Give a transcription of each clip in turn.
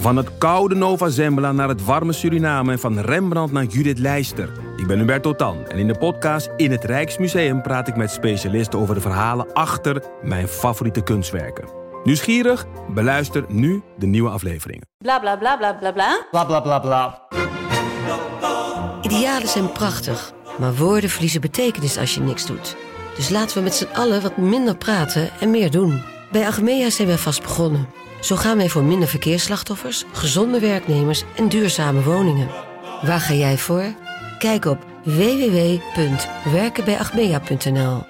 Van het koude Nova Zembla naar het warme Suriname en van Rembrandt naar Judith Leister. Ik ben Hubert Totan en in de podcast In het Rijksmuseum praat ik met specialisten over de verhalen achter mijn favoriete kunstwerken. Nieuwsgierig? Beluister nu de nieuwe afleveringen. Bla bla bla bla bla bla. Bla bla bla bla. Idealen zijn prachtig, maar woorden verliezen betekenis als je niks doet. Dus laten we met z'n allen wat minder praten en meer doen. Bij Agmea zijn wij vast begonnen. Zo gaan wij voor minder verkeersslachtoffers, gezonde werknemers en duurzame woningen. Waar ga jij voor? Kijk op www.werkenbijagmea.nl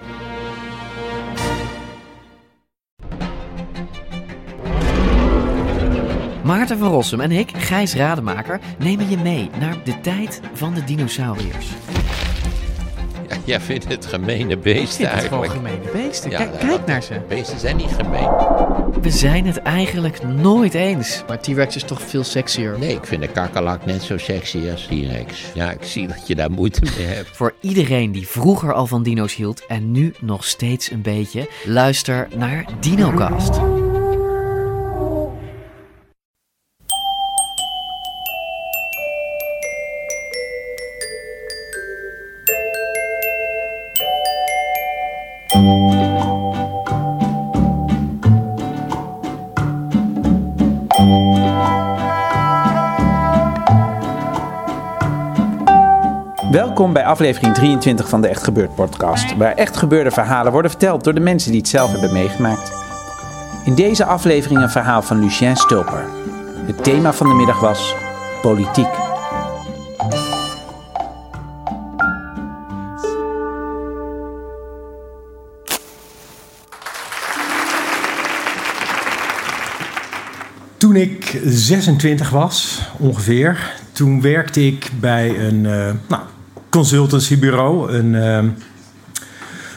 Maarten van Rossum en ik, Gijs Rademaker, nemen je mee naar de tijd van de dinosauriërs. Jij vindt het gemene beesten Ik vind het gewoon eigenlijk. gemene beesten. Ja, Kijk, dat- kijk naar ze. Beesten zijn niet gemeen. We zijn het eigenlijk nooit eens. Maar T-Rex is toch veel sexier. Nee, ik vind een kakkelak net zo sexy als T-Rex. Ja, ik zie dat je daar moeite mee hebt. Voor iedereen die vroeger al van dino's hield en nu nog steeds een beetje, luister naar DinoCast. Welkom bij aflevering 23 van de Echt Gebeurd podcast, waar echt gebeurde verhalen worden verteld door de mensen die het zelf hebben meegemaakt. In deze aflevering een verhaal van Lucien Stulper. Het thema van de middag was politiek. Toen ik 26 was, ongeveer, toen werkte ik bij een eh, nou, consultancybureau. Een eh,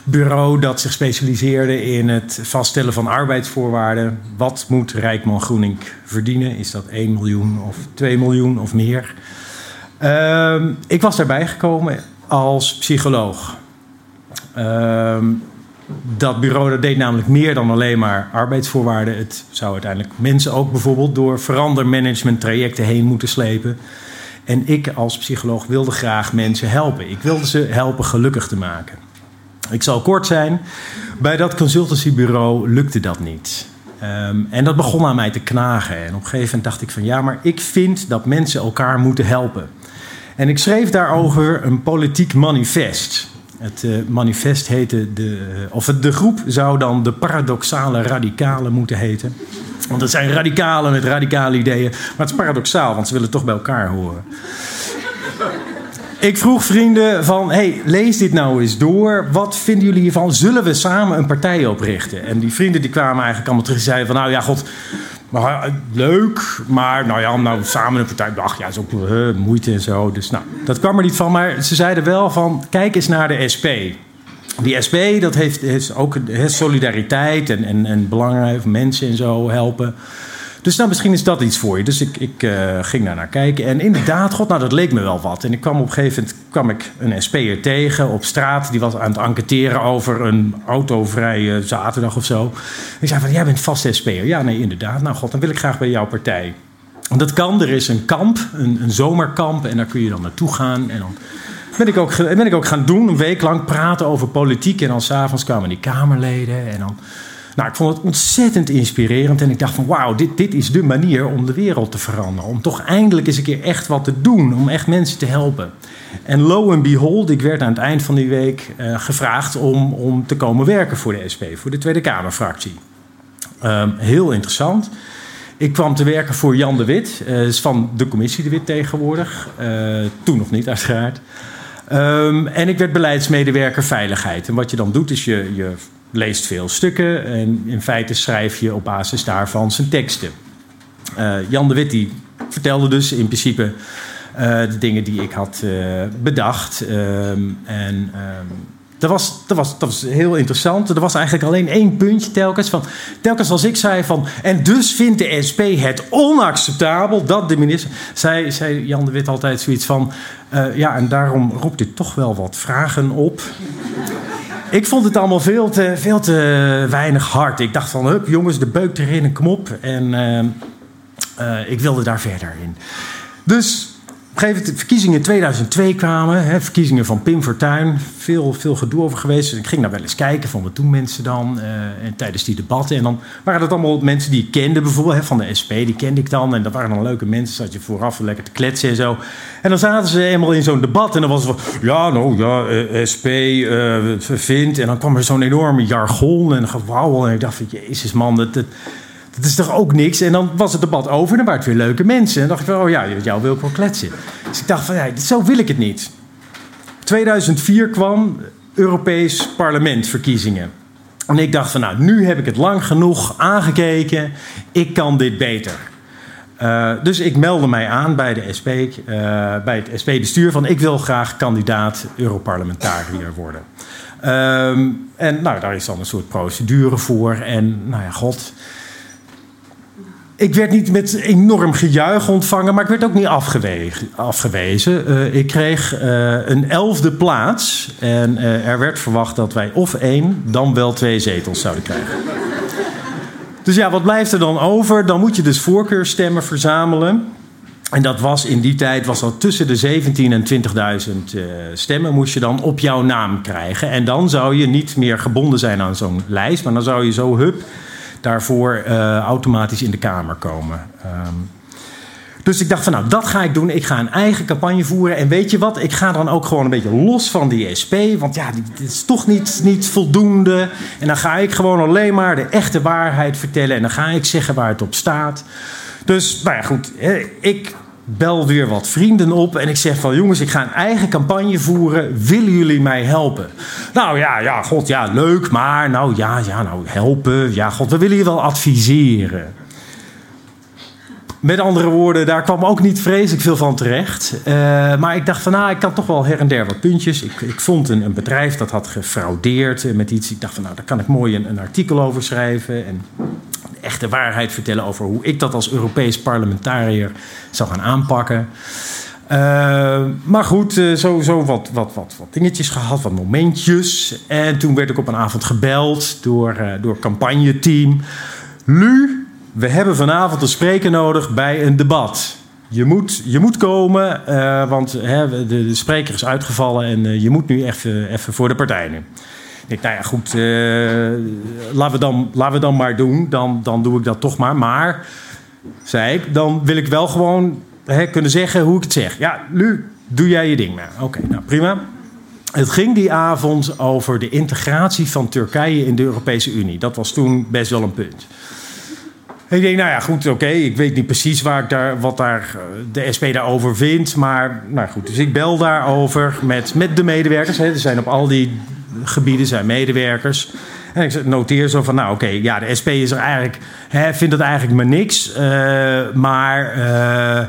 bureau dat zich specialiseerde in het vaststellen van arbeidsvoorwaarden. Wat moet Rijkman Groening verdienen? Is dat 1 miljoen of 2 miljoen of meer? Ehm, ik was daarbij gekomen als psycholoog. Dat bureau deed namelijk meer dan alleen maar arbeidsvoorwaarden. Het zou uiteindelijk mensen ook bijvoorbeeld door verandermanagement trajecten heen moeten slepen. En ik als psycholoog wilde graag mensen helpen. Ik wilde ze helpen gelukkig te maken. Ik zal kort zijn. Bij dat consultancybureau lukte dat niet. Ehm, en dat begon aan mij te knagen. En op een gegeven moment dacht ik van ja, maar ik vind dat mensen elkaar moeten helpen. En ik schreef daarover een politiek manifest. Het eh, manifest heette de, eh, of de groep zou dan de paradoxale radicalen moeten heten. Want het zijn radicalen met radicale ideeën, maar het is paradoxaal, want ze willen toch bij elkaar horen. Ik vroeg vrienden van, hey, lees dit nou eens door. Wat vinden jullie hiervan? Zullen we samen een partij oprichten? En die vrienden die kwamen eigenlijk allemaal terug en zeiden van, nou ja, god, maar, eh, leuk, maar nou ja, om nou samen een partij, ach ja, is ook eh, moeite en zo. Dus nou, dat kwam er niet van. Maar ze zeiden wel van, kijk eens naar de SP. Die SP, dat heeft, heeft ook heeft solidariteit en, en, en belangrijk mensen en zo helpen. Dus nou, misschien is dat iets voor je. Dus ik, ik eh, ging daar naar kijken. En inderdaad, god, nou, dat leek me wel wat. En ik kwam op een gegeven moment kwam ik een SP'er tegen op straat. Die was aan het enquêteren over een autovrije zaterdag of zo. Ik zei van, jij bent vast SP'er. Ja, nee, inderdaad. Nou, god, dan wil ik graag bij jouw partij. Want dat kan. Er is een kamp, een, een zomerkamp. En daar kun je dan naartoe gaan. En dan ben ik, ook, ben ik ook gaan doen. Een week lang praten over politiek. En dan s'avonds kwamen die Kamerleden. En dan... Nou, ik vond het ontzettend inspirerend. En ik dacht van wauw, dit, dit is de manier om de wereld te veranderen. Om toch eindelijk eens een keer echt wat te doen. Om echt mensen te helpen. En lo and behold, ik werd aan het eind van die week eh, gevraagd om, om te komen werken voor de SP. Voor de Tweede Kamerfractie. Ehm, heel interessant. Ik kwam te werken voor Jan de Wit. eh, is van de commissie de Wit tegenwoordig. Eh, toen nog niet, uiteraard. Ehm, en ik werd beleidsmedewerker veiligheid. En wat je dan doet, is je, je leest veel stukken. En in feite schrijf je op basis daarvan zijn teksten. Eh, Jan de Wit die vertelde dus in principe eh, de dingen die ik had eh, bedacht. Ehm, en ehm, dat was, dat, was, dat was heel interessant. Er was eigenlijk alleen één puntje telkens. Van, telkens als ik zei van... En dus vindt de SP het onacceptabel dat de minister... Zei, zei Jan de Wit altijd zoiets van... ja, en daarom roept dit toch wel wat vragen op. Ik vond het allemaal veel te, veel te weinig hard. Ik dacht van, hup jongens, de beuk erin en kom. En... ehm, Eh, ik wilde daar verder in. Dus een gegeven moment, de verkiezingen in 2002 kwamen, hè, verkiezingen van Pim Fortuyn, veel, veel gedoe over geweest. Dus ik ging daar wel eens kijken van wat doen mensen dan uh, en tijdens die debatten. En dan waren dat allemaal mensen die ik kende, bijvoorbeeld hè, van de SP, die kende ik dan. En dat waren dan leuke mensen, zat je vooraf lekker te kletsen en zo. En dan zaten ze eenmaal in zo'n debat en dan was het van, ja, nou ja, uh, SP uh, vindt. En dan kwam er zo'n enorme jargon en gewauwel. En ik dacht van, jezus man, dat... dat dat is toch ook niks? En dan was het debat over en dan waren het weer leuke mensen. En dan dacht ik van, oh ja, jou wil ik wel kletsen. Dus ik dacht van, ja, zo wil ik het niet. 2004 kwam Europees parlementverkiezingen. En ik dacht van, nou, nu heb ik het lang genoeg aangekeken. Ik kan dit beter. Uh, dus ik meldde mij aan bij de SP, uh, bij het SP-bestuur van ik wil graag kandidaat Europarlementariër worden. Um, en nou, daar is dan een soort procedure voor. En nou ja, god, ik werd niet met enorm gejuich ontvangen, maar ik werd ook niet afgewezen. afgewezen. Uh, ik kreeg uh, een elfde plaats en uh, er werd verwacht dat wij of één, dan wel twee zetels zouden krijgen. Dus ja, wat blijft er dan over? Dan moet je dus voorkeurstemmen verzamelen. En dat was in die tijd was dat tussen de 17.000 en 20.000 stemmen moest je dan op jouw naam krijgen. En dan zou je niet meer gebonden zijn aan zo'n lijst, maar dan zou je zo hup daarvoor uh, automatisch in de Kamer komen. Um, dus ik dacht van nou, dat ga ik doen. Ik ga een eigen campagne voeren. En weet je wat, ik ga dan ook gewoon een beetje los van die SP. Want ja, dit is toch niet, niet voldoende. En dan ga ik gewoon alleen maar de echte waarheid vertellen. En dan ga ik zeggen waar het op staat. Dus nou ja, goed. Ik bel weer wat vrienden op en ik zeg van jongens, ik ga een eigen campagne voeren. Willen jullie mij helpen? Nou ja, ja, god, ja, leuk, maar nou ja, ja, nou helpen. Ja, god, we willen je wel adviseren. Met andere woorden, daar kwam ook niet vreselijk veel van terecht. Uh, maar ik dacht van, nou, ik kan toch wel her en der wat puntjes. Ik, ik vond een, een, bedrijf dat had gefraudeerd met iets. Ik dacht van, nou, daar kan ik mooi een, een artikel over schrijven. En echte waarheid vertellen over hoe ik dat als Europees parlementariër zou gaan aanpakken. Uh, maar goed, uh, sowieso wat, wat, wat, wat dingetjes gehad, wat momentjes. En toen werd ik op een avond gebeld door, uh, door campagneteam. Lu, we hebben vanavond een spreker nodig bij een debat. Je moet, je moet komen, want hè, de, de, spreker is uitgevallen en je moet nu even, even voor de partij nu. Ik denk, nou ja, goed, uh, laten, we dan, we dan maar doen. Dan, dan doe ik dat toch maar. Maar, zei ik, dan wil ik wel gewoon hè, kunnen zeggen hoe ik het zeg. Ja, nu doe jij je ding maar. Oké, nou prima. Het ging die avond over de integratie van Turkije in de Europese Unie. Dat was toen best wel een punt. ik denk, nou ja, goed, oké. Ik weet niet precies waar ik daar, wat daar de SP daarover vindt. Maar, nou goed. Dus ik bel daarover met, met de medewerkers. Hè. Er zijn op al die gebieden zijn medewerkers. En ik noteer zo van, nou oké, ja, de SP is er eigenlijk, hè, vindt het eigenlijk maar niks. Uh, maar uh,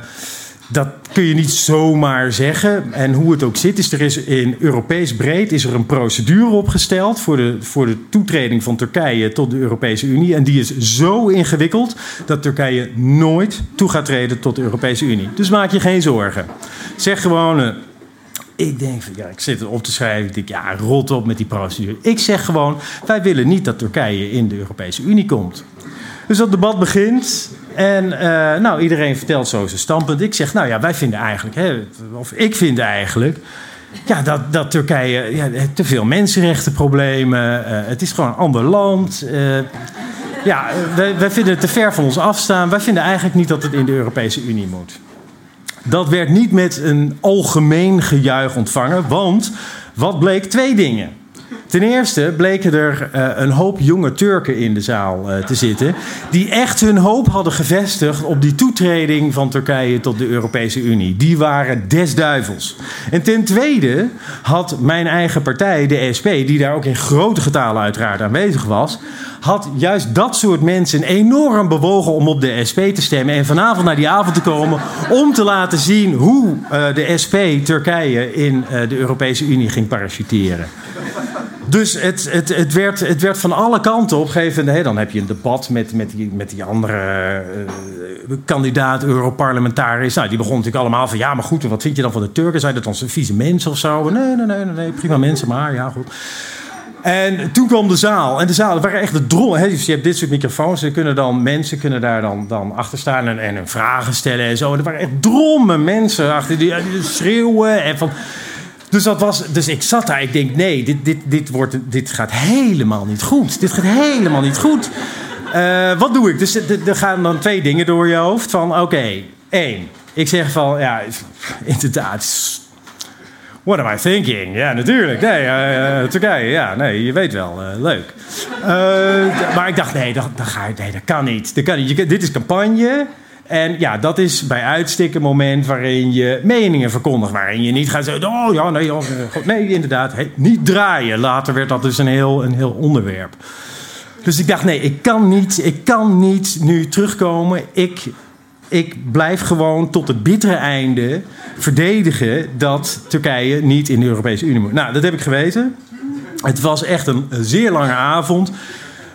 dat kun je niet zomaar zeggen. En hoe het ook zit, is er is in Europees breed is er een procedure opgesteld voor de, voor de toetreding van Turkije tot de Europese Unie. En die is zo ingewikkeld dat Turkije nooit toe gaat treden tot de Europese Unie. Dus maak je geen zorgen. Zeg gewoon. Ik denk ja, ik zit het op te schrijven. Ik denk ja, rot op met die procedure. Ik zeg gewoon, wij willen niet dat Turkije in de Europese Unie komt. Dus dat debat begint. En uh, nou, iedereen vertelt zo zijn standpunt. Ik zeg, nou ja, wij vinden eigenlijk, hè, of ik vind eigenlijk. Ja, dat, dat Turkije ja, te veel mensenrechtenproblemen. Uh, het is gewoon een ander land. Uh, ja, wij, wij vinden het te ver van ons afstaan. Wij vinden eigenlijk niet dat het in de Europese Unie moet. Dat werd niet met een algemeen gejuich ontvangen, want wat bleek? Twee dingen. Ten eerste bleken er uh, een hoop jonge Turken in de zaal uh, te zitten. die echt hun hoop hadden gevestigd op die toetreding van Turkije tot de Europese Unie. Die waren des duivels. En ten tweede had mijn eigen partij, de SP, die daar ook in grote getalen uiteraard aanwezig was. had juist dat soort mensen enorm bewogen om op de SP te stemmen. en vanavond naar die avond te komen. om te laten zien hoe uh, de SP Turkije in de Europese Unie ging parachuteren. Dus het, het, het, werd, het werd van alle kanten op gegeven dan heb je een debat met, met, die, met die andere uh, kandidaat Europarlementariërs. Nou, die begon natuurlijk allemaal van ja, maar goed, wat vind je dan van de Turken? Zijn dat onze vieze mensen of zo? Nee, nee, nee, nee, prima mensen, maar ja, goed. En toen kwam de zaal. En de zaal, waren echt de drol. Hè? Dus je hebt dit soort microfoons. Er kunnen dan mensen kunnen daar dan, dan achter staan en, en vragen stellen en zo. En er waren echt drommen mensen achter die, die schreeuwen. En van, dus, dat was, dus ik zat daar. Ik denk, nee, dit, dit, dit, wordt, dit gaat helemaal niet goed. Dit gaat helemaal niet goed. Eh, wat doe ik? Dus er gaan dan twee dingen door je hoofd. Van, oké, één. Ik zeg van, ja, inderdaad, What am I thinking? Ja, natuurlijk. Nee, Turkije, ja, nee, je weet wel. Leuk. Maar ik dacht, nee, dat, dat, ga, nee, dat kan niet. Dat kan niet. Je, dit is campagne. En ja, dat is bij uitstek een moment waarin je meningen verkondigt. Waarin je niet gaat zeggen, oh ja, nee, oh, nee inderdaad. Niet draaien. Later werd dat dus een heel, een heel onderwerp. Dus ik dacht, nee, ik kan niet, ik kan niet nu terugkomen. Ik ik blijf gewoon tot het bittere einde verdedigen dat Turkije niet in de Europese Unie moet. Nou, dat heb ik geweten. Het was echt een zeer lange avond.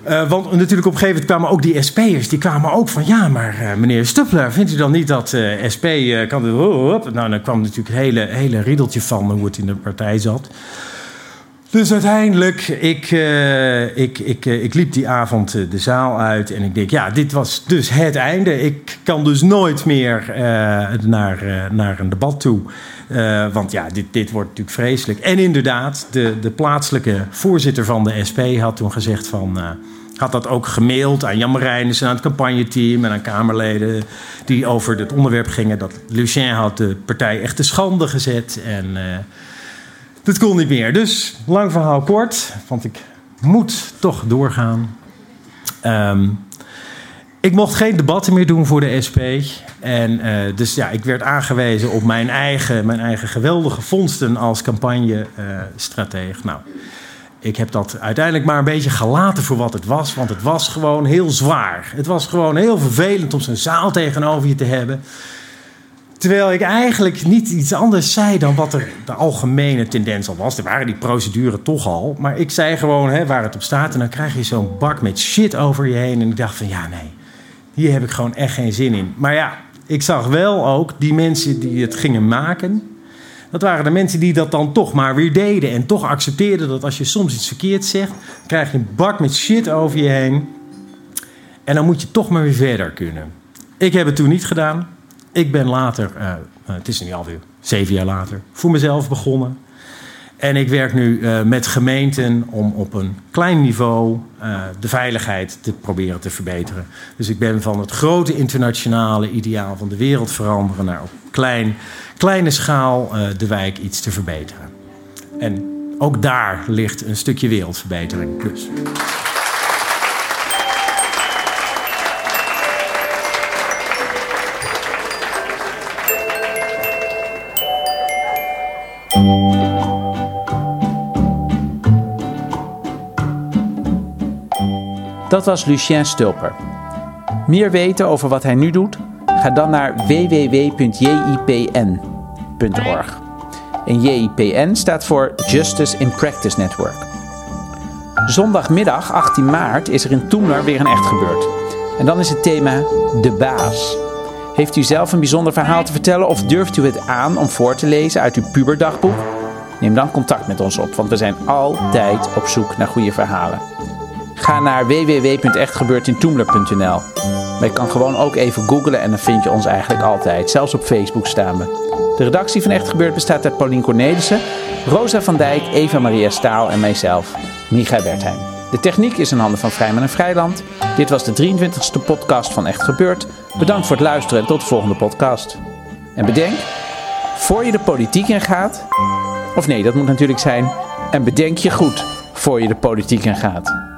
Uh, want natuurlijk op een gegeven moment kwamen ook die SP'ers. Die kwamen ook van, ja, maar uh, meneer Stuppler, vindt u dan niet dat uh, SP kan... Nou, dan kwam natuurlijk een hele, hele riedeltje van hoe het in de partij zat. Dus uiteindelijk, ik, uh, ik, ik, uh, ik liep die avond uh, de zaal uit en ik denk, ja, dit was dus het einde. Ik kan dus nooit meer naar, naar een debat toe. want ja, dit, dit wordt natuurlijk vreselijk. En inderdaad, de, de plaatselijke voorzitter van de SP had toen gezegd van... had dat ook gemaild aan Jan Marijnissen, aan het campagneteam en aan Kamerleden... die over het onderwerp gingen dat Lucien had de partij echt te schande gezet... en dat kon niet meer. Dus, lang verhaal kort, want ik moet toch doorgaan. Um, ik mocht geen debatten meer doen voor de SP. En uh, dus ja, ik werd aangewezen op mijn eigen, mijn eigen geweldige vondsten als campagne-strateeg. Uh, nou, ik heb dat uiteindelijk maar een beetje gelaten voor wat het was. Want het was gewoon heel zwaar. Het was gewoon heel vervelend om zo'n zaal tegenover je te hebben. Terwijl ik eigenlijk niet iets anders zei dan wat er de algemene tendens al was. Er waren die procedures toch al. Maar ik zei gewoon hè, waar het op staat. En dan krijg je zo'n bak met shit over je heen. En ik dacht van ja, nee, hier heb ik gewoon echt geen zin in. Maar ja, ik zag wel ook die mensen die het gingen maken. Dat waren de mensen die dat dan toch maar weer deden. En toch accepteerden dat als je soms iets verkeerd zegt, krijg je een bak met shit over je heen. En dan moet je toch maar weer verder kunnen. Ik heb het toen niet gedaan. Ik ben later, uh, het is nu alweer zeven jaar later, voor mezelf begonnen. En ik werk nu uh, met gemeenten om op een klein niveau de veiligheid te proberen te verbeteren. Dus ik ben van het grote internationale ideaal van de wereld veranderen naar op klein, kleine schaal de wijk iets te verbeteren. En ook daar ligt een stukje wereldverbetering. Dus. Dat was Lucien Stulper. Meer weten over wat hij nu doet? Ga dan naar www.jipn.org. En JIPN staat voor Justice in Practice Network. Zondagmiddag 18 maart is er in Toemler weer een echt gebeurd. En dan is het thema De Baas. Heeft u zelf een bijzonder verhaal te vertellen of durft u het aan om voor te lezen uit uw puberdagboek? Neem dan contact met ons op, want we zijn altijd op zoek naar goede verhalen. Ga naar www.echtgebeurtintoemler.nl. Maar je kan gewoon ook even googlen en dan vind je ons eigenlijk altijd. Zelfs op Facebook staan we. De redactie van Echt Gebeurd bestaat uit Paulien Cornelissen, Rosa van Dijk, Eva Maria Staal en mijzelf, Micha Bertheim. De techniek is in handen van Vrijman en Vrijland. Dit was de 23e podcast van Echt Gebeurd. Bedankt voor het luisteren en tot de volgende podcast. En bedenk, voor je de politiek ingaat... Of nee, dat moet natuurlijk zijn... En bedenk je goed voor je de politiek ingaat.